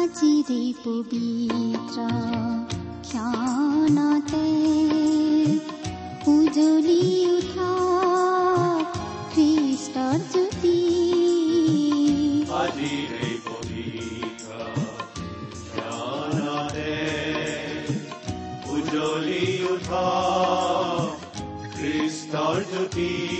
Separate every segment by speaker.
Speaker 1: আজিৰে পবিত্ৰ ক্ষণতে উজলি উঠা খ্ৰীষ্টৰ জ্যোতি
Speaker 2: উজ্বলি উঠা খ্ৰীষ্টৰ জ্যোতি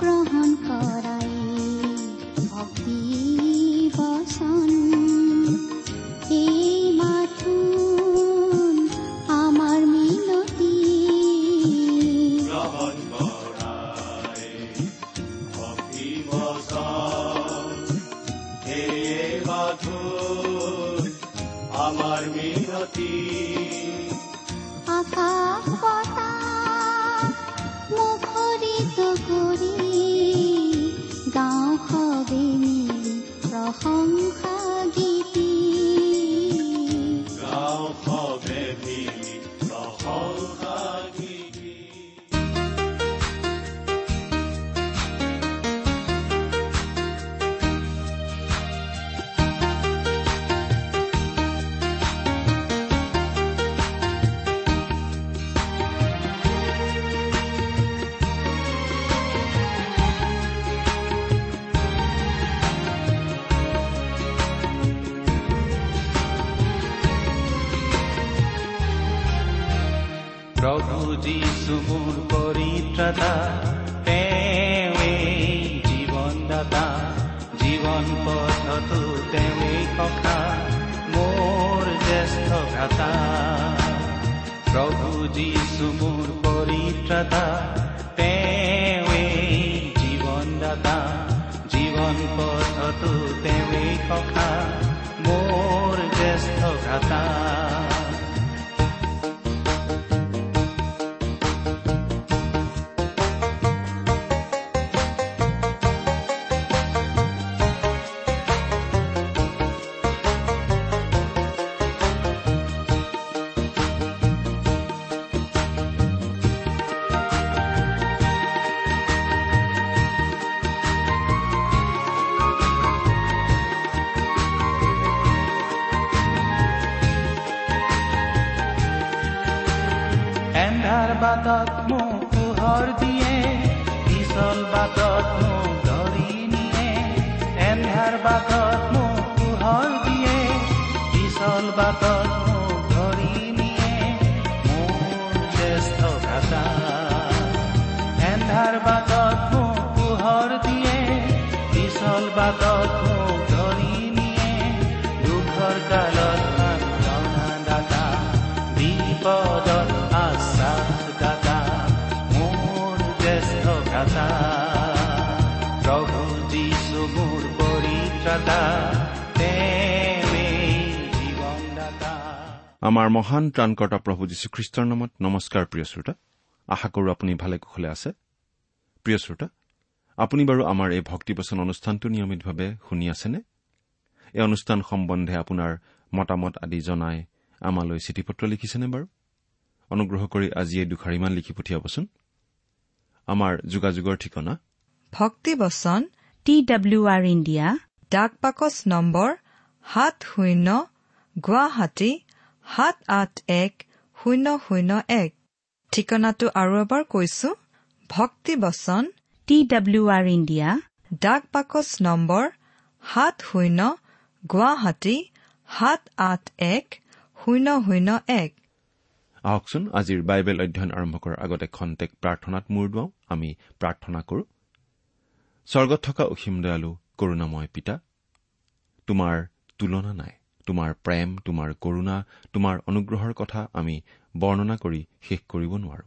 Speaker 1: গ্ৰহণ কৰাই ভক্তি বচন
Speaker 3: ভ্ৰাতা প্ৰভু যীশু মোৰ পৰিত্ৰাতা তেওঁৱেই জীৱনদাতা জীৱন পথতো তেওঁৱেই সখা মোৰ জ্যেষ্ঠ ভ্ৰাতা
Speaker 4: আমাৰ মহান ত্ৰাণকৰ্তা প্ৰভু যীশুখ্ৰীষ্টৰ নামত নমস্কাৰ প্ৰিয় শ্ৰোতা। আশা কৰো আপুনি ভালে কুশলে আছে। প্ৰিয় শ্ৰোতা আপুনি বাৰু আমাৰ এই ভক্তিবচন অনুষ্ঠানটো নিয়মিতভাৱে শুনি আছেনে? এই অনুষ্ঠান সম্বন্ধে আপোনাৰ মতামত আদি জনাই আমালৈ চিঠি পত্ৰ লিখিছেনে বাৰু? অনুগ্ৰহ কৰি আজি এই দুখাৰিমান লিখি পঠিয়াবচোন। আমাৰ যোগাযোগৰ ঠিকনা?
Speaker 5: ভক্তিবচন
Speaker 6: টি ডাব্লিউ আৰ ইণ্ডিয়া
Speaker 5: ডাক পাকচ নম্বৰ সাত শূন্য গুৱাহাটী সাত আঠ এক শূন্য শূন্য এক। ঠিকনাটো আৰু এবাৰ কৈছো ভক্তিবচন
Speaker 6: টি ডাব্লিউ আৰ ইণ্ডিয়া
Speaker 5: ডাক পাকচ নম্বৰ সাত শূন্য গুৱাহাটী সাত আঠ এক শূন্য শূন্য এক।
Speaker 4: আহকচোন আজিৰ বাইবেল অধ্যয়ন আৰম্ভ কৰাৰ আগতে খন্তেক প্ৰাৰ্থনাত মূৰ দুৱাওঁ। আমি প্ৰাৰ্থনা কৰো। স্বৰ্গত থকা অসীম দয়ালু কৰুণাময় পিতা তোমাৰ তুলনা নাই তোমাৰ প্ৰেম তোমাৰ কৰুণা তোমাৰ অনুগ্ৰহৰ কথা আমি বৰ্ণনা কৰি শেষ কৰিব নোৱাৰো।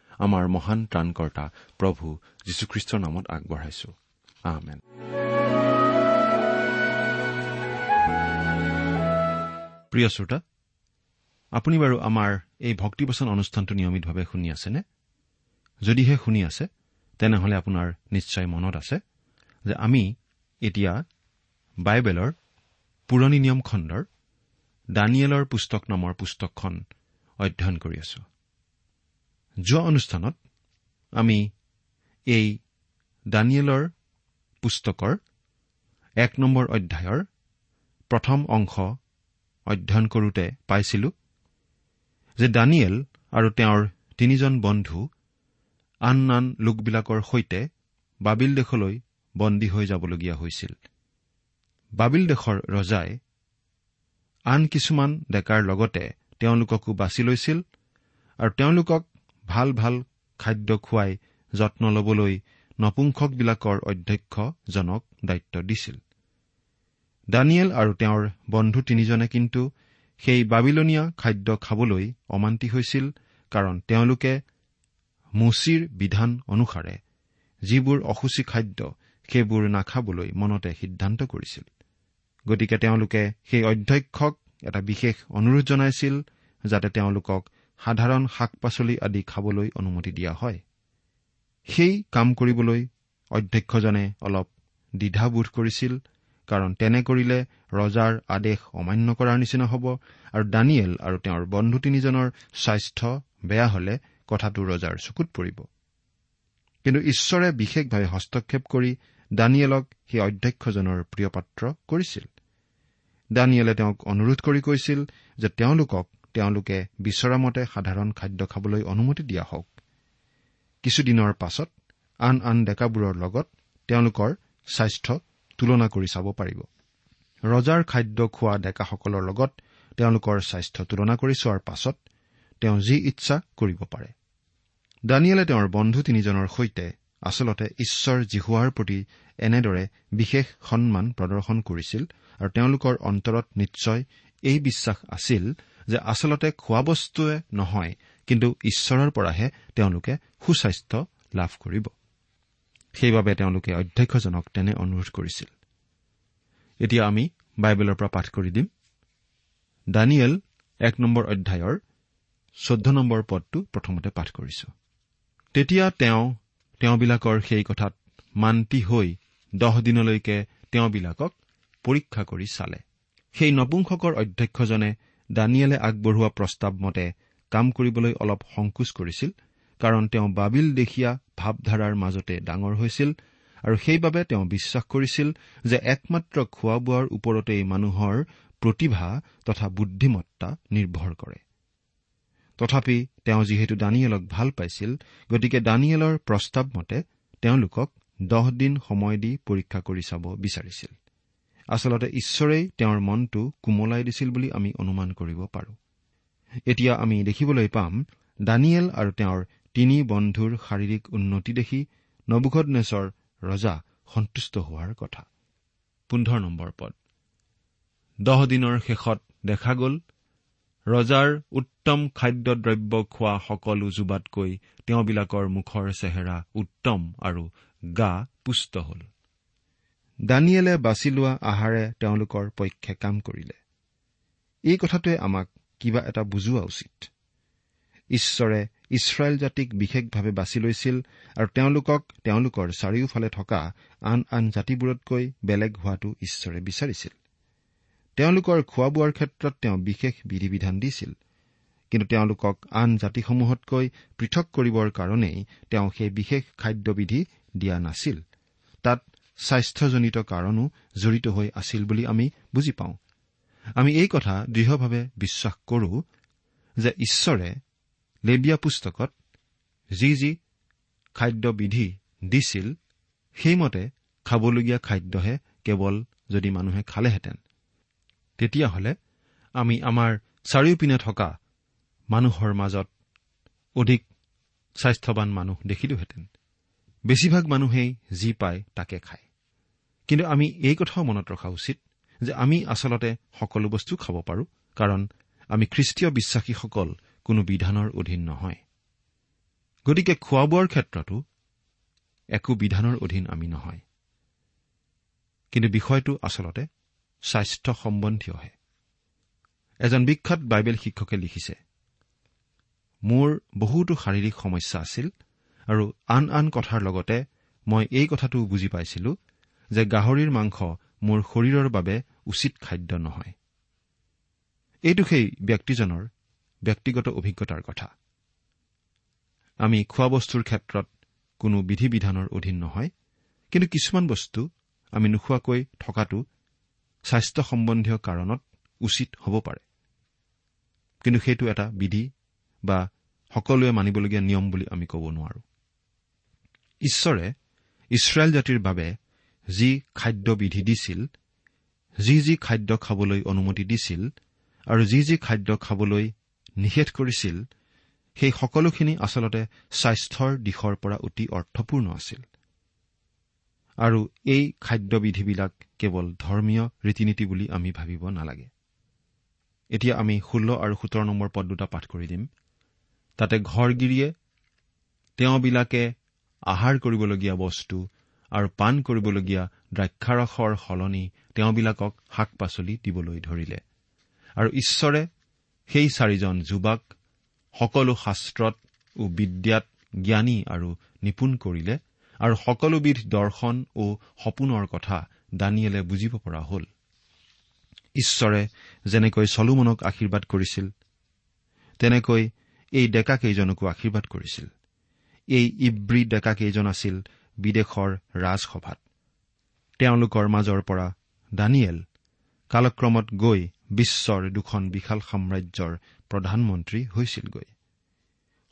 Speaker 4: আমাৰ মহান ত্ৰাণকৰ্তা প্ৰভু যীশুখ্ৰীষ্টৰ নামত আগবঢ়াইছো। আহমেন প্ৰিয় শ্ৰোতা আপুনি বাৰু আমাৰ এই ভক্তিবচন অনুষ্ঠানটো নিয়মিতভাৱে শুনি আছেনে? যদিহে শুনি আছে তেনেহলে আপোনাৰ নিশ্চয় মনত আছে যে আমি এতিয়া বাইবেলৰ পুৰণি নিয়ম খণ্ডৰ দানিয়েলৰ পুস্তক নামৰ পুস্তকখন অধ্যয়ন কৰি আছো। যোৱা অনুষ্ঠানত আমি এই দানিয়েলৰ পুস্তকৰ এক নম্বৰ অধ্যায়ৰ প্ৰথম অংশ অধ্যয়ন কৰোঁতে পাইছিলো যে দানিয়েল আৰু তেওঁৰ তিনিজন বন্ধু আন আন লোকবিলাকৰ সৈতে বাবিল দেশলৈ বন্দী হৈ যাবলগীয়া হৈছিল। বাবিল দেশৰ ৰজাই আন কিছুমান ডেকাৰ লগতে তেওঁলোককো বাছি লৈছিল আৰু তেওঁলোকক ভাল ভাল খাদ্য খুৱাই যত্ন ল'বলৈ নপুংসকবিলাকৰ অধ্যক্ষজনক দায়িত্ব দিছিল। দানিয়েল আৰু তেওঁৰ বন্ধু তিনিজনে কিন্তু সেই বাবিলনীয়া খাদ্য খাবলৈ অমান্তি হৈছিল কাৰণ তেওঁলোকে মুচিৰ বিধান অনুসাৰে যিবোৰ অসুচী খাদ্য সেইবোৰ নাখাবলৈ মনতে সিদ্ধান্ত কৰিছিল। গতিকে তেওঁলোকে সেই অধ্যক্ষক এটা বিশেষ অনুৰোধ জনাইছিল যাতে তেওঁলোকক সাধাৰণ শাক পাচলি আদি খাবলৈ অনুমতি দিয়া হয়। সেই কাম কৰিবলৈ অধ্যক্ষজনে অলপ দ্বিধাবোধ কৰিছিল কাৰণ তেনে কৰিলে ৰজাৰ আদেশ অমান্য কৰাৰ নিচিনা হ'ব আৰু দানিয়েল আৰু তেওঁৰ বন্ধু তিনিজনৰ স্বাস্থ্য বেয়া হলে কথাটো ৰজাৰ চকুত পৰিব। কিন্তু ঈশ্বৰে বিশেষভাৱে হস্তক্ষেপ কৰি দানিয়েলক সেই অধ্যক্ষজনৰ প্ৰিয় পাত্ৰ কৰিছিল। দানিয়েলে তেওঁক অনুৰোধ কৰি কৈছিল যে তেওঁলোকক তেওঁলোকে বিচৰা মতে সাধাৰণ খাদ্য খাবলৈ অনুমতি দিয়া হওক। কিছুদিনৰ পাছত আন আন ডেকাবোৰৰ লগত তেওঁলোকৰ স্বাস্থ্য তুলনা কৰি চাব পাৰিব। ৰজাৰ খাদ্য খোৱা ডেকাসকলৰ লগত তেওঁলোকৰ স্বাস্থ্য তুলনা কৰি চোৱাৰ পাছত তেওঁ যি ইচ্ছা কৰিব পাৰে। দানিয়েলে তেওঁৰ বন্ধু তিনিজনৰ সৈতে আচলতে ঈশ্বৰ জিহুৱাৰ প্ৰতি এনেদৰে বিশেষ সন্মান প্ৰদৰ্শন কৰিছিল আৰু তেওঁলোকৰ অন্তৰত নিশ্চয় এই বিশ্বাস আছিল যে আচলতে খোৱা বস্তুৱে নহয় কিন্তু ঈশ্বৰৰ পৰাহে তেওঁলোকে সুস্বাস্থ্য লাভ কৰিব। সেইবাবে তেওঁলোকে অধ্যক্ষজনক তেনে অনুৰোধ কৰিছিল। এতিয়া আমি বাইবেলৰ পৰা পাঠ কৰি দিম। দানিয়েল এক নম্বৰ অধ্যায়ৰ চৈধ্য নম্বৰ পদটো প্ৰথমতে পাঠ কৰিছো। তেতিয়া তেওঁ তেওঁবিলাকৰ সেই কথাত মান্তি হৈ দহ দিনলৈকে তেওঁবিলাকক পৰীক্ষা কৰি চালে। সেই নপুংসকৰ অধ্যক্ষজনে দানিয়েলে আগবঢ়োৱা প্ৰস্তাৱ মতে কাম কৰিবলৈ অলপ সংকোচ কৰিছিল কাৰণ তেওঁ বাবিল দেশীয়া ভাৱধাৰাৰ মাজতে ডাঙৰ হৈছিল আৰু সেইবাবে তেওঁ বিশ্বাস কৰিছিল যে একমাত্ৰ খোৱা বোৱাৰ ওপৰতেই মানুহৰ প্ৰতিভা তথা বুদ্ধিমত্তা নিৰ্ভৰ কৰে। তথাপি তেওঁ যিহেতু দানিয়েলক ভাল পাইছিল গতিকে দানিয়েলৰ প্ৰস্তাৱ মতে তেওঁলোকক দহ দিন সময় দি পৰীক্ষা কৰি চাব বিচাৰিছিল। আচলতে ঈশ্বৰেই তেওঁৰ মনটো কোমলাই দিছিল বুলি আমি অনুমান কৰিব পাৰো। এতিয়া আমি দেখিবলৈ পাম দানিয়েল আৰু তেওঁৰ তিনি বন্ধুৰ শাৰীৰিক উন্নতি দেখি নবুখনেশ্বৰ ৰজা সন্তুষ্ট হোৱাৰ কথা। পোন্ধৰ নম্বৰ পদ। দহ দিনৰ শেষত দেখা গ'ল ৰজাৰ উত্তম খাদ্যদ্ৰব্য খোৱা সকলো যুবাতকৈ তেওঁবিলাকৰ মুখৰ চেহেৰা উত্তম আৰু গা পুষ্ট হ'ল। দানিয়েলে বাছি লোৱা আহাৰে তেওঁলোকৰ পক্ষে কাম কৰিলে। এই কথাটোৱে আমাক কিবা এটা বুজোৱা উচিত। ঈশ্বৰে ইছৰাইল জাতিক বিশেষভাৱে বাছি লৈছিল আৰু তেওঁলোকক তেওঁলোকৰ চাৰিওফালে থকা আন আন জাতিবোৰতকৈ বেলেগ হোৱাটো ঈশ্বৰে বিচাৰিছিল। তেওঁলোকৰ খোৱা বোৱাৰ ক্ষেত্ৰত তেওঁ বিশেষ বিধি বিধান দিছিল কিন্তু তেওঁলোকক আন জাতিসমূহতকৈ পৃথক কৰিবৰ কাৰণেই তেওঁ সেই বিশেষ খাদ্যবিধি দিয়া নাছিল। তাত স্বাস্থ্যজনিত কাৰণো জড়িত হৈ আছিল বুলি আমি বুজি পাওঁ। আমি এই কথা দৃঢ়ভাৱে বিশ্বাস কৰো যে ঈশ্বৰে লেবিয়া পুস্তকত যি যি খাদ্যবিধি দিছিল সেইমতে খাবলগীয়া খাদ্যহে কেৱল যদি মানুহে খালেহেঁতেন। তেতিয়াহ'লে আমি আমাৰ চাৰিওপিনে থকা মানুহৰ মাজত অধিক স্বাস্থ্যৱান মানুহ দেখিলোহেঁতেন। বেছিভাগ মানুহেই যি পায় তাকে খায়। কিন্তু আমি এই কথাও মনত ৰখা উচিত যে আমি আচলতে সকলো বস্তু খাব পাৰোঁ কাৰণ আমি খ্ৰীষ্টীয় বিশ্বাসীসকল কোনো বিধানৰ অধীন নহয়। গতিকে খোৱা বোৱাৰ ক্ষেত্ৰতো একো বিধানৰ অধীন আমি নহয়। কিন্তু বিষয়টো আচলতে স্বাস্থ্য সম্বন্ধীয়হে এজন বিখ্যাত বাইবেল শিক্ষকে লিখিছে মোৰ বহুতো শাৰীৰিক সমস্যা আছিল আৰু আন আন কথাৰ লগতে মই এই কথাটো বুজি পাইছিলো যে গাহৰিৰ মাংস মোৰ শৰীৰৰ বাবে উচিত খাদ্য নহয়। এইটো সেই ব্যক্তিজনৰ ব্যক্তিগত অভিজ্ঞতাৰ কথা। আমি খোৱা বস্তুৰ ক্ষেত্ৰত কোনো বিধি বিধানৰ অধীন নহয় কিন্তু কিছুমান বস্তু আমি নোখোৱাকৈ থকাটো স্বাস্থ্য সম্বন্ধীয় কাৰণত উচিত হ'ব পাৰে। কিন্তু সেইটো এটা বিধি বা সকলোৱে মানিবলগীয়া নিয়ম বুলি আমি ক'ব নোৱাৰো। ঈশ্বৰে ইছৰাইল জাতিৰ বাবে যি খাদ্যবিধি দিছিল যি যি খাদ্য খাবলৈ অনুমতি দিছিল আৰু যি যি খাদ্য খাবলৈ নিষেধ কৰিছিল সেই সকলোখিনি আচলতে স্বাস্থ্যৰ দিশৰ পৰা অতি অৰ্থপূৰ্ণ আছিল। আৰু এই খাদ্যবিধিবিলাক কেৱল ধৰ্মীয় ৰীতি নীতি বুলি আমি ভাবিব নালাগে। এতিয়া আমি ষোল্ল আৰু সোতৰ নম্বৰ পদ দুটা পাঠ কৰি দিম। তাতে ঘৰগিৰিয়ে তেওঁবিলাকে আহাৰ কৰিবলগীয়া বস্তু আৰু পাণ কৰিবলগীয়া দ্ৰাক্ষাৰসৰ সলনি তেওঁবিলাকক শাক পাচলি দিবলৈ ধৰিলে। আৰু ঈশ্বৰে সেই চাৰিজন যুৱাক সকলো শাস্ত্ৰত ও বিদ্যাত জ্ঞানী আৰু নিপুণ কৰিলে আৰু সকলোবিধ দৰ্শন ও সপোনৰ কথা দানিয়েলে বুজিব পৰা হ'ল। ঈশ্বৰে যেনেকৈ চলোমনক আশীৰ্বাদ কৰিছিল তেনেকৈ এই ডেকাকেইজনকো আশীৰ্বাদ কৰিছিল। এই ইব্ৰী ডেকাকেইজন আছিল বিদেশৰ ৰাজসভাত। তেওঁলোকৰ মাজৰ পৰা দানিয়েল কালক্ৰমত গৈ বিশ্বৰ দুখন বিশাল সাম্ৰাজ্যৰ প্ৰধানমন্ত্ৰী হৈছিলগৈ।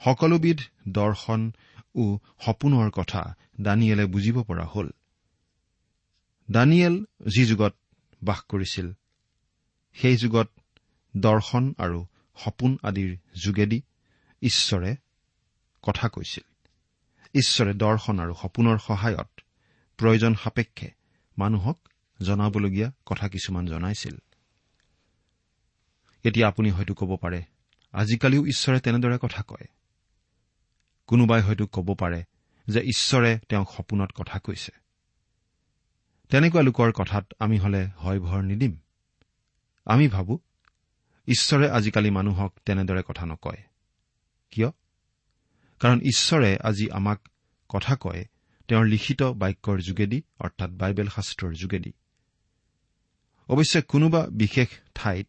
Speaker 4: সকলোবিধ দৰ্শন ও সপোনৰ কথা দানিয়েলে বুজিব পৰা হ'ল। দানিয়েল যি যুগত বাস কৰিছিল সেই যুগত দৰ্শন আৰু সপোন আদিৰ যোগেদি ঈশ্বৰে কথা কৈছিল। ঈশ্বৰে দৰ্শন আৰু সপোনৰ সহায়ত প্ৰয়োজন সাপেক্ষে মানুহক জনাবলগীয়া কথা কিছুমান জনাইছিল। এতিয়া আপুনি হয়তো ক'ব পাৰে আজিকালিও ঈশ্বৰে তেনেদৰে কথা কয়। কোনোবাই হয়তো ক'ব পাৰে যে ঈশ্বৰে তেওঁক সপোনত কথা কৈছে। তেনেকুৱা লোকৰ কথাত আমি হলে হয় ভৰ নিদিম। আমি ভাবো ঈশ্বৰে আজিকালি মানুহক তেনেদৰে কথা নকয়। কিয়? কাৰণ ঈশ্বৰে আজি আমাক কথা কয় তেওঁৰ লিখিত বাক্যৰ যোগেদি অৰ্থাৎ বাইবেল শাস্ত্ৰৰ যোগেদি। অৱশ্যে কোনোবা বিশেষ ঠাইত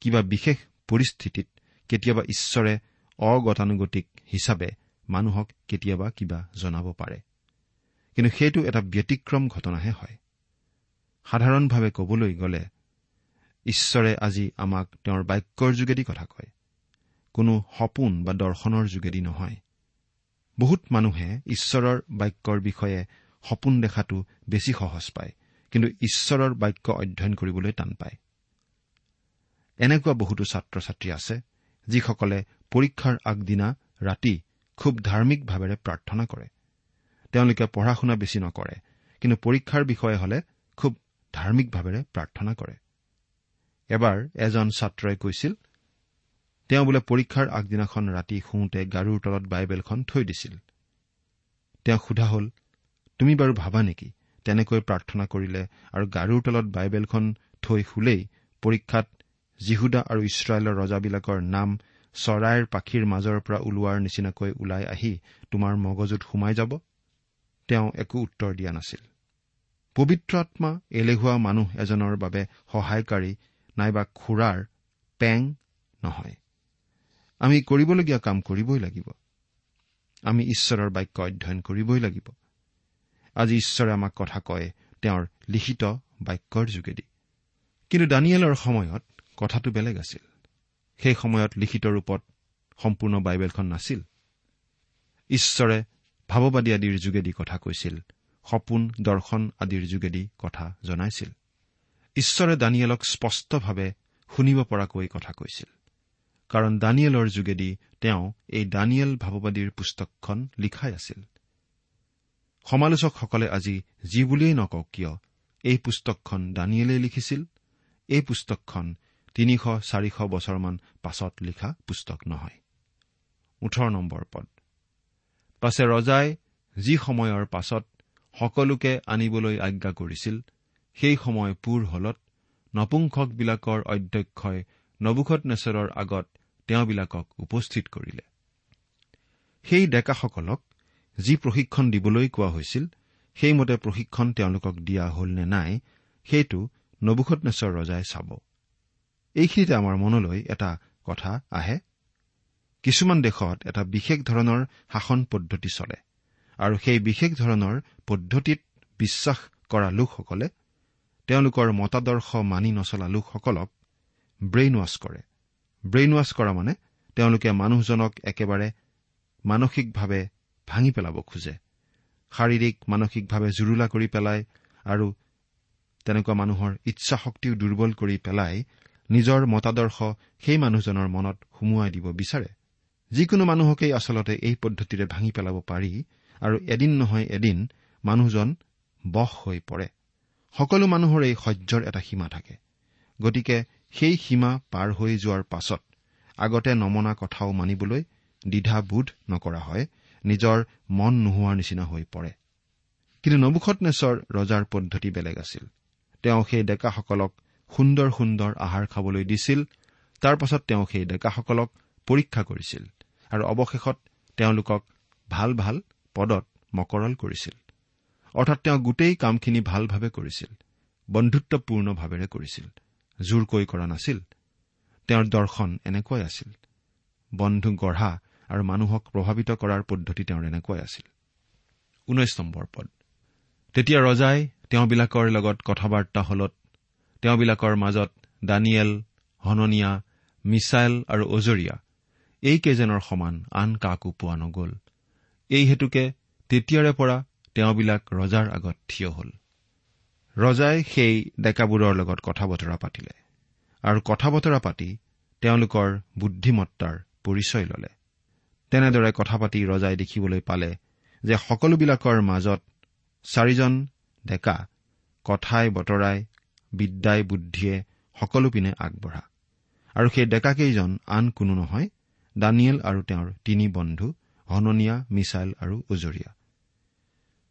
Speaker 4: কিবা বিশেষ পৰিস্থিতিত কেতিয়াবা ঈশ্বৰে অগতানুগতিক হিচাপে মানুহক কেতিয়াবা কিবা জনাব পাৰে। কিন্তু সেইটো এটা ব্যতিক্ৰম ঘটনাহে হয়। সাধাৰণভাৱে কবলৈ গ'লে ঈশ্বৰে আজি আমাক তেওঁৰ বাক্যৰ যোগেদি কথা কয়। কোনো সপোন বা দৰ্শনৰ যোগেদি নহয়। বহুত মানুহে ঈশ্বৰৰ বাক্যৰ বিষয়ে সপোন দেখাটো বেছি সহজ পায় কিন্তু ঈশ্বৰৰ বাক্য অধ্যয়ন কৰিবলৈ টান পায়। এনেকুৱা বহুতো ছাত্ৰ ছাত্ৰী আছে যিসকলে পৰীক্ষাৰ আগদিনা ৰাতি খুব ধাৰ্মিকভাৱেৰে প্ৰাৰ্থনা কৰে। তেওঁলোকে পঢ়া শুনা বেছি নকৰে কিন্তু পৰীক্ষাৰ বিষয়ে হলে খুব ধাৰ্মিকভাৱেৰে প্ৰাৰ্থনা কৰে। এবাৰ এজন ছাত্ৰই কৈছিল তেওঁ বোলে পৰীক্ষাৰ আগদিনাখন ৰাতি শুওঁতে গাৰুৰ তলত বাইবেলখন থৈ দিছিল। তেওঁক সোধা হল তুমি বাৰু ভাবা নেকি তেনেকৈ প্ৰাৰ্থনা কৰিলে আৰু গাৰুৰ তলত বাইবেলখন থৈ শুলেই পৰীক্ষাত জিহুদা আৰু ইছৰাইলৰ ৰজাবিলাকৰ নাম চৰাইৰ পাখীৰ মাজৰ পৰা ওলোৱাৰ নিচিনাকৈ ওলাই আহি তোমাৰ মগজুত সোমাই যাব? তেওঁ একো উত্তৰ দিয়া নাছিল। পবিত্ৰ আত্মা এলেহুৱা মানুহ এজনৰ বাবে সহায়কাৰী নাইবা খুৰাৰ পেং নহয়। আমি কৰিবলগীয়া কাম কৰিবই লাগিব। আমি ঈশ্বৰৰ বাক্য অধ্যয়ন কৰিবই লাগিব। আজি ঈশ্বৰে আমাক কথা কয় তেওঁৰ লিখিত বাক্যৰ যোগেদি। কিন্তু দানিয়েলৰ সময়ত কথাটো বেলেগ আছিল। সেই সময়ত লিখিত ৰূপত সম্পূৰ্ণ বাইবেলখন নাছিল। ঈশ্বৰে ভাৱবাদী আদিৰ যোগেদি কথা কৈছিল সপোন দৰ্শন আদিৰ যোগেদি কথা জনাইছিল। ঈশ্বৰে দানিয়েলক স্পষ্টভাৱে শুনিব পৰাকৈ কথা কৈছিল। কাৰণ দানিয়েলৰ যোগেদি তেওঁ এই দানিয়েল ভাৱবাদীৰ পুস্তকখন লিখাই আছিল। সমালোচকসকলে আজি যি বুলিয়েই নকওক কিয় এই পুস্তকখন দানিয়েলেই লিখিছিল এই পুস্তকখন তিনিশ চাৰিশ বছৰমান পাছত লিখা পুস্তক নহয়। ওঠৰ নম্বৰ পদ। পাছে ৰজাই যি সময়ৰ পাছত সকলোকে আনিবলৈ আজ্ঞা কৰিছিল সেই সময় পূৰ হলত নপুংসকবিলাকৰ অধ্যক্ষই নবুখত নেচৰৰ আগত তেওঁবিলাকক উপস্থিত কৰিলে। সেই ডেকাসকলক যি প্ৰশিক্ষণ দিবলৈ কোৱা হৈছিল সেইমতে প্ৰশিক্ষণ তেওঁলোকক দিয়া হ'ল নে নাই সেইটো নবুখত নেচৰ ৰজাই চাব। এইখিনিতে আমাৰ মনলৈ এটা কথা আহে। কিছুমান দেশত এটা বিশেষ ধৰণৰ শাসন পদ্ধতি চলে আৰু সেই বিশেষ ধৰণৰ পদ্ধতিত বিশ্বাস কৰা লোকসকলে তেওঁলোকৰ মতাদৰ্শ মানি নচলা লোকসকলক ব্ৰেইন ৱাছ কৰে। ব্ৰেইন ৱাছ কৰা মানে তেওঁলোকে মানুহজনক একেবাৰে মানসিকভাৱে ভাঙি পেলাব খোজে। শাৰীৰিক মানসিকভাৱে জুৰুলা কৰি পেলায় আৰু তেনেকুৱা মানুহৰ ইচ্ছা শক্তিও দুৰ্বল কৰি পেলাই নিজৰ মতাদৰ্শ সেই মানুহজনৰ মনত সুমুৱাই দিব বিচাৰে। যিকোনো মানুহকেই আচলতে এই পদ্ধতিৰে ভাঙি পেলাব পাৰি আৰু এদিন নহয় এদিন মানুহজন বশ হৈ পৰে। সকলো মানুহৰ এই সহ্যৰ এটা সীমা থাকে। গতিকে সেই সীমা পাৰ হৈ যোৱাৰ পাছত আগতে নমনা কথাও মানিবলৈ দ্বিধাবোধ নকৰা হয় নিজৰ মন নোহোৱাৰ নিচিনা হৈ পৰে। কিন্তু নবুখত নেচৰ ৰজাৰ পদ্ধতি বেলেগ আছিল। তেওঁ সেই ডেকাসকলক সুন্দৰ সুন্দৰ আহাৰ খাবলৈ দিছিল তাৰ পাছত তেওঁ সেই ডেকাসকলক পৰীক্ষা কৰিছিল আৰু অৱশেষত তেওঁলোকক ভাল ভাল পদত মকৰল কৰিছিল। অৰ্থাৎ তেওঁ গোটেই কামখিনি ভালভাৱে কৰিছিল বন্ধুত্বপূৰ্ণভাৱেৰে কৰিছিল। জোৰকৈ কৰা নাছিল। তেওঁৰ দৰ্শন এনেকুৱাই আছিল। বন্ধু গঢ়া আৰু মানুহক প্ৰভাৱিত কৰাৰ পদ্ধতি তেওঁৰ এনেকুৱাই আছিল। ঊনৈশ নম্বৰ পদ। তেতিয়া ৰজাই তেওঁবিলাকৰ লগত কথা বাৰ্তা হলত তেওঁবিলাকৰ মাজত দানিয়েল হননীয়া মিছাইল আৰু অজৰীয়া এইকেইজনৰ সমান আন কাকো পোৱা নগ'ল। এই হেতুকে তেতিয়াৰে পৰা তেওঁবিলাক ৰজাৰ আগত থিয় হ'ল। ৰজাই সেই ডেকাবোৰৰ লগত কথা বতৰা পাতিলে আৰু কথা বতৰা পাতি তেওঁলোকৰ বুদ্ধিমত্তাৰ পৰিচয় ললে। তেনেদৰে কথা পাতি ৰজাই দেখিবলৈ পালে যে সকলোবিলাকৰ মাজত চাৰিজন ডেকা কথাই বতৰাই বিদ্যাই বুদ্ধিয়ে সকলো পিনে আগবঢ়া আৰু সেই ডেকাকেইজন আন কোনো নহয় দানিয়েল আৰু তেওঁৰ তিনি বন্ধু হননীয়া মিছাইল আৰু উজৰীয়া।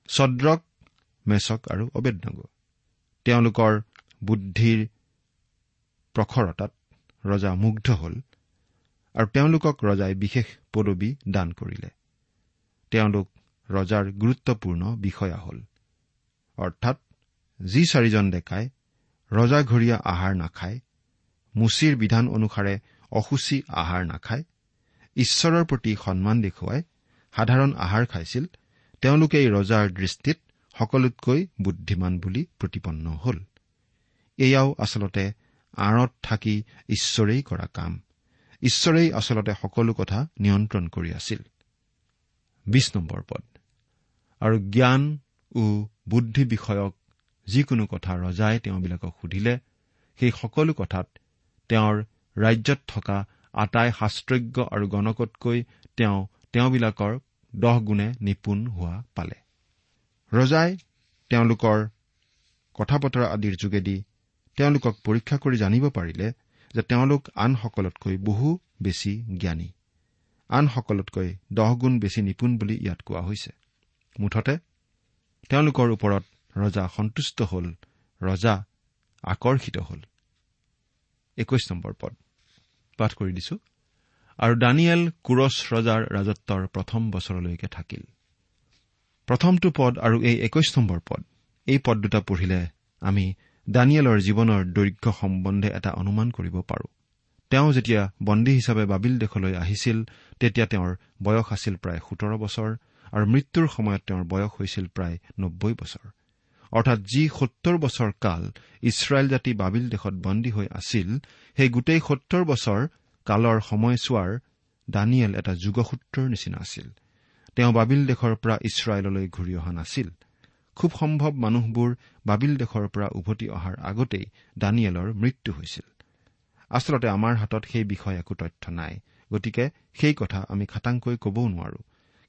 Speaker 4: ছদ্ৰক মেচক আৰু অবেদনগ। তেওঁলোকৰ বুদ্ধিৰ প্ৰখৰতাত ৰজা মুগ্ধ হ'ল আৰু তেওঁলোকক ৰজাই বিশেষ পদবী দান কৰিলে। তেওঁলোক ৰজাৰ গুৰুত্বপূৰ্ণ বিষয়া হ'ল। অৰ্থাৎ যি চাৰিজন ডেকাই ৰজাঘৰীয়া আহাৰ নাখায় মুচিৰ বিধান অনুসাৰে অসুচী আহাৰ নাখায় ঈশ্বৰৰ প্ৰতি সন্মান দেখুৱাই সাধাৰণ আহাৰ খাইছিল তেওঁলোকেই ৰজাৰ দৃষ্টিত সকলোতকৈ বুদ্ধিমান বুলি প্ৰতিপন্ন হ'ল। এয়াও আচলতে আঁৰত থাকি ঈশ্বৰেই কৰা কাম। ঈশ্বৰেই আচলতে সকলো কথা নিয়ন্ত্ৰণ কৰি আছিল। আৰু জ্ঞান ও বুদ্ধি বিষয়ক যিকোনো কথা ৰজাই তেওঁবিলাকক সুধিলে সেই সকলো কথাত তেওঁৰ ৰাজ্যত থকা আটাই শাস্ত্ৰজ্ঞ আৰু গণকতকৈ তেওঁ তেওঁবিলাকৰ দহ গুণে নিপুণ হোৱা পালে। ৰজাই তেওঁলোকৰ কথা বতৰা আদিৰ যোগেদি তেওঁলোকক পৰীক্ষা কৰি জানিব পাৰিলে যে তেওঁলোক আনসকলতকৈ বহু বেছি জ্ঞানী। আনসকলতকৈ দহ গুণ বেছি নিপুণ বুলি ইয়াত কোৱা হৈছে। মুঠতে তেওঁলোকৰ ওপৰত ৰজা সন্তুষ্ট হ'ল ৰজা আকৰ্ষিত হ'ল। একৈশ নম্বৰ পদ। পাঠ কৰি দিছো। আৰু দানিয়েল কুৰছ ৰজাৰ ৰাজত্বৰ প্ৰথম বছৰলৈকে থাকিল। প্ৰথমটো পদ আৰু এই একৈশ নম্বৰ পদ। এই পদ দুটা পঢ়িলে আমি দানিয়েলৰ জীৱনৰ দৈৰ্ঘ্য সম্বন্ধে এটা অনুমান কৰিব পাৰোঁ। তেওঁ যেতিয়া বন্দী হিচাপে বাবিল দেশলৈ আহিছিল তেতিয়া তেওঁৰ বয়স আছিল প্ৰায় সোতৰ বছৰ আৰু মৃত্যুৰ সময়ত তেওঁৰ বয়স হৈছিল প্ৰায় নব্বৈ বছৰ। অৰ্থাৎ যি সত্তৰ বছৰ কাল ইছৰাইল জাতি বাবিল দেশত বন্দী হৈ আছিল সেই গোটেই সত্তৰ বছৰ কালৰ সময়ছোৱাৰ দানিয়েল এটা যুগসূত্ৰৰ নিচিনা আছিল। তেওঁ বাবিল দেশৰ পৰা ইছৰাইললৈ ঘূৰি অহা নাছিল। খুব সম্ভৱ মানুহবোৰ বাবিল দেশৰ পৰা উভতি অহাৰ আগতেই দানিয়েলৰ মৃত্যু হৈছিল। আচলতে আমাৰ হাতত সেই বিষয়ে একো তথ্য নাই। গতিকে সেই কথা আমি খাটাংকৈ কবও নোৱাৰো।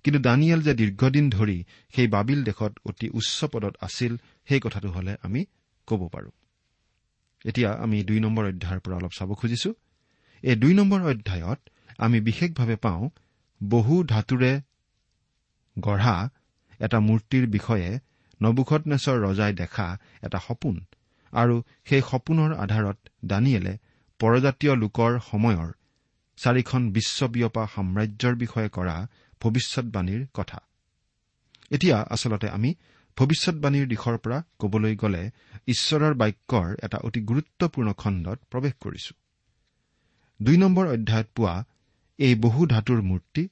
Speaker 4: কিন্তু দানিয়েল যে দীৰ্ঘদিন ধৰি সেই বাবিল দেশত অতি উচ্চ পদত আছিল সেই কথাটো হলে আমি কব পাৰো। এতিয়া আমি দুই নম্বৰ অধ্যায়ৰ পৰা অলপ চাব খুজিছো। এই দুই নম্বৰ অধ্যায়ত আমি বিশেষভাৱে পাওঁ বহু ধাতুৰে গঢ়া এটা মূৰ্তিৰ বিষয়ে নবুখত নেচৰ ৰজাই দেখা এটা সপোন আৰু সেই সপোনৰ আধাৰত দানিয়েলে পৰজাতীয় লোকৰ সময়ৰ চাৰিখন বিশ্ববিয়পা সাম্ৰাজ্যৰ বিষয়ে কৰা ভৱিষ্যৎবাণীৰ কথা। এতিয়া আচলতে আমি ভৱিষ্যৎবাণীৰ দিশৰ পৰা কবলৈ গ'লে ঈশ্বৰৰ বাক্যৰ এটা অতি গুৰুত্বপূৰ্ণ খণ্ডত প্ৰৱেশ কৰিছো। দুই নম্বৰ অধ্যায়ত পোৱা এই বহু ধাতুৰ মূৰ্তি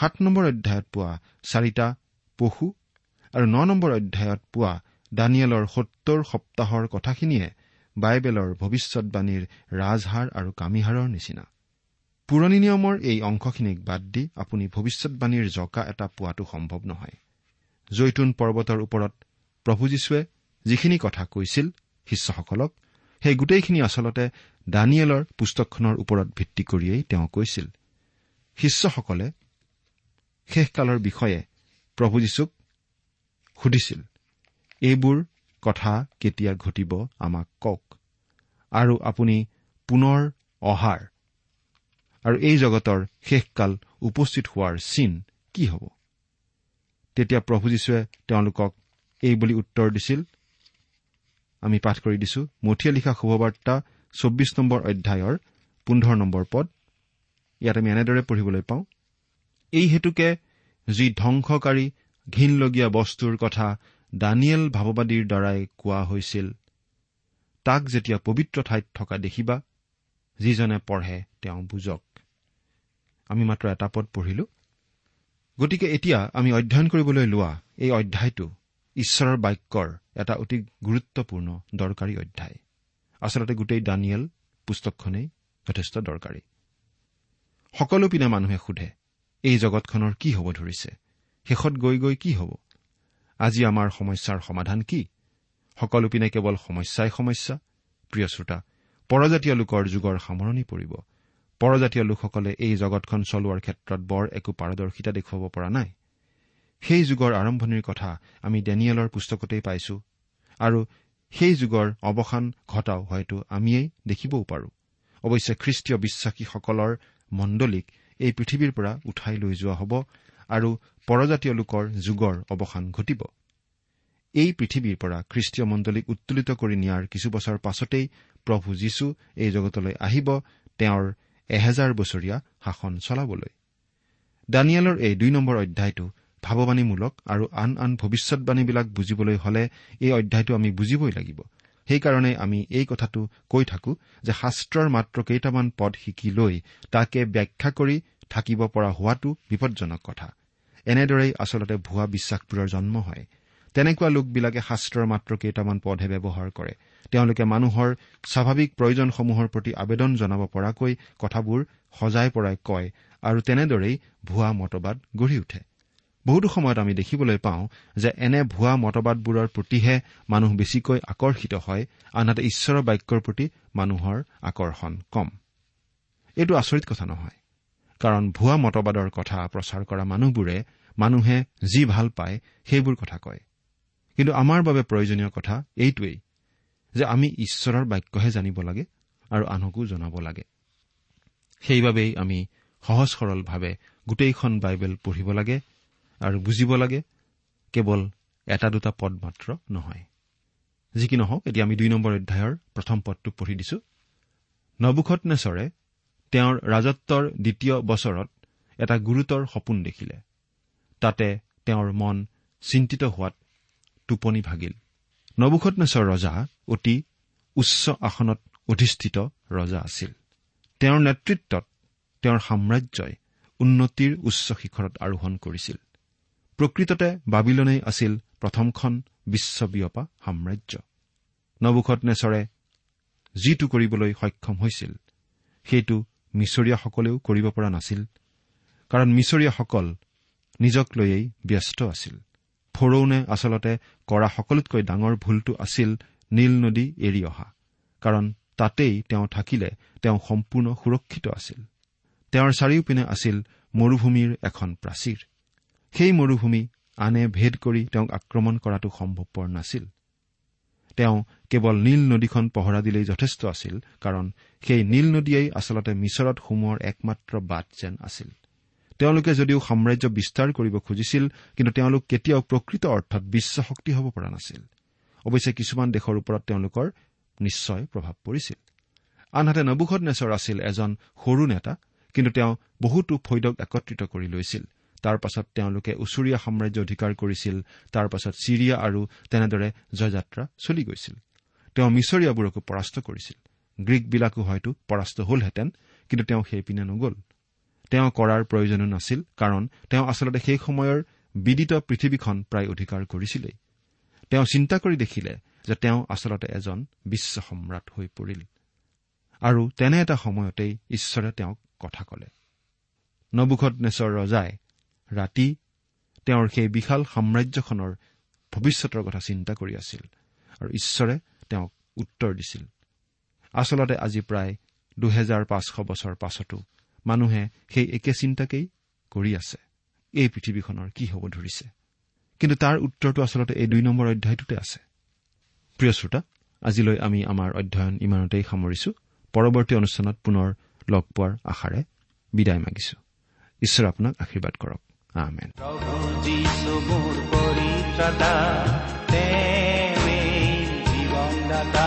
Speaker 4: সাত নম্বৰ অধ্যায়ত পোৱা চাৰিটা পশু আৰু ন নম্বৰ অধ্যায়ত পোৱা দানিয়েলৰ সত্তৰ সপ্তাহৰ কথাখিনিয়ে বাইবেলৰ ভৱিষ্যৎবাণীৰ ৰাজহাৰ আৰু কামিহাৰৰ নিচিনা। পুৰণি নিয়মৰ এই অংশখিনিক বাদ দি আপুনি ভৱিষ্যৎবাণীৰ জকা এটা পোৱাটো সম্ভৱ নহয়। জৈতুন পৰ্বতৰ ওপৰত প্ৰভু যীশুৱে যিখিনি কথা কৈছিল শিষ্যসকলক সেই গোটেইখিনি আচলতে দানিয়েলৰ পুস্তকখনৰ ওপৰত ভিত্তি কৰিয়েই তেওঁ কৈছিল। শিষ্যসকলে শেষকালৰ বিষয়ে প্ৰভু যীশুক সুধিছিল এইবোৰ কথা কেতিয়া ঘটিব আমাক কওক? আৰু আপুনি পুনৰ অহাৰ আৰু এই জগতৰ শেষকাল উপস্থিত হোৱাৰ চিন কি হ'ব? তেতিয়া প্ৰভু যীশুৱে তেওঁলোকক এই বুলি উত্তৰ দিছিল আমি পাঠ কৰি দিছো মঠিয়া লিখা শুভবাৰ্তা চৌব্বিছ নম্বৰ অধ্যায়ৰ পোন্ধৰ নম্বৰ পদ। ইয়াত আমি এনেদৰে পঢ়িবলৈ পাওঁ এই হেতুকে যি ধ্বংসকাৰী ঘীনলগীয়া বস্তুৰ কথা দানিয়েল ভাৱবাদীৰ দ্বাৰাই কোৱা হৈছিল তাক যেতিয়া পবিত্ৰ ঠাইত থকা দেখিবা যিজনে পঢ়ে তেওঁ বুজক। আমি মাত্ৰ এটা পদ পঢ়িলো। গতিকে এতিয়া আমি অধ্যয়ন কৰিবলৈ লোৱা এই অধ্যায়টো ঈশ্বৰৰ বাক্যৰ এটা অতি গুৰুত্বপূৰ্ণ দৰকাৰী অধ্যায়। আচলতে গোটেই দানিয়েল পুস্তকখনেই যথেষ্ট দৰকাৰী। সকলো পিনে মানুহে সোধে এই জগতখনৰ কি হ'ব ধৰিছে? শেষত গৈ গৈ কি হ'ব? আজি আমাৰ সমস্যাৰ সমাধান কি? সকলো পিনে কেৱল সমস্যাই সমস্যা? প্ৰিয় শ্ৰোতা পৰজাতীয় লোকৰ যুগৰ সামৰণি পৰিব। পৰজাতীয় লোকসকলে এই জগতখন চলোৱাৰ ক্ষেত্ৰত বৰ একো পাৰদৰ্শিতা দেখুৱাব পৰা নাই। সেই যুগৰ আৰম্ভণিৰ কথা আমি ডেনিয়েলৰ পুস্তকতেই পাইছো। আৰু সেই যুগৰ অৱসান ঘটাও হয়তো আমিয়েই দেখিবও পাৰো। অৱশ্যে খ্ৰীষ্টীয় বিশ্বাসীসকলৰ মণ্ডলীক এই পৃথিৱীৰ পৰা উঠাই লৈ যোৱা হ'ব আৰু পৰজাতীয় লোকৰ যুগৰ অৱসান ঘটিব। এই পৃথিৱীৰ পৰা খ্ৰীষ্টীয় মণ্ডলীক উত্তোলিত কৰি নিয়াৰ কিছু বছৰ পাছতেই প্ৰভু যীশু এই জগতলৈ আহিব তেওঁৰ এহেজাৰ বছৰীয়া শাসন চলাবলৈ। দানিয়েলৰ এই দুই নম্বৰ অধ্যায়টো ভাৱবাণীমূলক আৰু আন আন ভৱিষ্যৎবাণীবিলাক বুজিবলৈ হলে এই অধ্যায়টো আমি বুজিবই লাগিব। সেইকাৰণে আমি এই কথাটো কৈ থাকো যে শাস্ত্ৰৰ মাত্ৰ কেইটামান পদ শিকি লৈ তাকে ব্যাখ্যা কৰি থাকিব পৰা হোৱাটো বিপদজনক কথা। এনেদৰেই আচলতে ভুৱা বিশ্বাসবোৰৰ জন্ম হয়। তেনেকুৱা লোকবিলাকে শাস্ত্ৰৰ মাত্ৰ কেইটামান পদহে ব্যৱহাৰ কৰে। তেওঁলোকে মানুহৰ স্বাভাৱিক প্ৰয়োজনসমূহৰ প্ৰতি আবেদন জনাব পৰাকৈ কথাবোৰ সজাই পৰাই কয় আৰু তেনেদৰেই ভুৱা মতবাদ গঢ়ি উঠে। বহুতো সময়ত আমি দেখিবলৈ পাওঁ যে এনে ভুৱা মতবাদবোৰৰ প্ৰতিহে মানুহ বেছিকৈ আকৰ্ষিত হয় আনহাতে ঈশ্বৰৰ বাক্যৰ প্ৰতি মানুহৰ আকৰ্ষণ কম। এইটো আচৰিত কথা নহয় কাৰণ ভুৱা মতবাদৰ কথা প্ৰচাৰ কৰা মানুহবোৰে মানুহে যি ভাল পায় সেইবোৰ কথা কয়। কিন্তু আমাৰ বাবে প্ৰয়োজনীয় কথা এইটোৱেই যে আমি ঈশ্বৰৰ বাক্যহে জানিব লাগে আৰু আনকো জনাব লাগে। সেইবাবেই আমি সহজ সৰলভাৱে গোটেইখন বাইবেল পঢ়িব লাগে আৰু বুজিব লাগে কেৱল এটা দুটা পদ মাত্ৰ নহয়। যি কি নহওক এতিয়া আমি দুই নম্বৰ অধ্যায়ৰ প্ৰথম পদটো পঢ়ি দিছো। নবুখত নেচৰে তেওঁৰ ৰাজত্বৰ দ্বিতীয় বছৰত এটা গুৰুতৰ সপোন দেখিলে। তাতে তেওঁৰ মন চিন্তিত হোৱাত টোপনি ভাগিল। নবুখতনেশ্বৰ ৰজা অতি উচ্চ আসনত অধিষ্ঠিত ৰজা আছিল। তেওঁৰ নেতৃত্বত তেওঁৰ সাম্ৰাজ্যই উন্নতিৰ উচ্চ শিখৰত আৰোহণ কৰিছিল। প্ৰকৃততে বাবিলনেই আছিল প্ৰথমখন বিশ্ববিয়পা সাম্ৰাজ্য। নবুখতনেশ্বৰে যিটো কৰিবলৈ সক্ষম হৈছিল সেইটো মিছৰীয়াসকলেও কৰিব পৰা নাছিল কাৰণ মিছৰীয়াসকল নিজক লৈয়েই ব্যস্ত আছিল। ফৰৌনে আচলতে কৰা সকলোতকৈ ডাঙৰ ভুলটো আছিল নীল নদী এৰি অহা কাৰণ তাতেই তেওঁ থাকিলে তেওঁ সম্পূৰ্ণ সুৰক্ষিত আছিল। তেওঁৰ চাৰিওপিনে আছিল মৰুভূমিৰ এখন প্ৰাচীৰ। সেই মৰুভূমি আনে ভেদ কৰি তেওঁক আক্ৰমণ কৰাটো সম্ভৱপৰ নাছিল। তেওঁ কেৱল নীল নদীখন পহৰা দিলেই যথেষ্ট আছিল কাৰণ সেই নীল নদীয়েই আচলতে মিছৰত সোমোৱাৰ একমাত্ৰ বাট যেন আছিল। তেওঁলোকে যদিও সাম্ৰাজ্য বিস্তাৰ কৰিব খুজিছিল কিন্তু তেওঁলোক কেতিয়াও প্ৰকৃত অৰ্থত বিশ্বশক্তি হ'ব পৰা নাছিল। অৱশ্যে কিছুমান দেশৰ ওপৰত তেওঁলোকৰ নিশ্চয় প্ৰভাৱ পৰিছিল। আনহাতে নবুখত নেচৰ আছিল এজন সৰু নেতা কিন্তু তেওঁ বহুতো ফৈদক একত্ৰিত কৰি লৈছিল। তাৰ পাছত তেওঁলোকে ওচৰীয়া সাম্ৰাজ্য অধিকাৰ কৰিছিল তাৰ পাছত ছিৰিয়া আৰু তেনেদৰে জয়যাত্ৰা চলি গৈছিল। তেওঁ মিছৰীয়াবোৰকো পৰাস্ত কৰিছিল। গ্ৰীকবিলাকো হয়তো পৰাস্ত হলহেঁতেন কিন্তু তেওঁ সেইপিনে নগ'ল। তেওঁ কৰাৰ প্ৰয়োজনো নাছিল কাৰণ তেওঁ আচলতে সেই সময়ৰ বিদিত পৃথিৱীখন প্ৰায় অধিকাৰ কৰিছিলেই। তেওঁ চিন্তা কৰি দেখিলে যে তেওঁ আচলতে এজন বিশ্ব সম্ৰাট হৈ পৰিল। আৰু তেনে এটা সময়তেই ঈশ্বৰে তেওঁক কথা কলে। নবুখত নেচৰ ৰজাই ৰাতি তেওঁৰ সেই বিশাল সাম্ৰাজ্যখনৰ ভৱিষ্যতৰ কথা চিন্তা কৰি আছিল আৰু ঈশ্বৰে তেওঁক উত্তৰ দিছিল। আচলতে আজি প্ৰায় দুহেজাৰ পাঁচশ বছৰ পাছতো মানুহে সেই একে চিন্তাকেই কৰি আছে এই পৃথিৱীখনৰ কি হ'ব ধৰিছে। কিন্তু তাৰ উত্তৰটো আচলতে এই দুই নম্বৰ অধ্যায়টোতে আছে। প্ৰিয় শ্ৰোতা আজিলৈ আমি আমাৰ অধ্যয়ন ইমানতেই সামৰিছো। পৰৱৰ্তী অনুষ্ঠানত পুনৰ লগ পোৱাৰ আশাৰে বিদায় মাগিছো। ঈশ্বৰে আপোনাক আশীৰ্বাদ কৰক। আমেন
Speaker 3: তেওঁৱেই জীৱনদাতা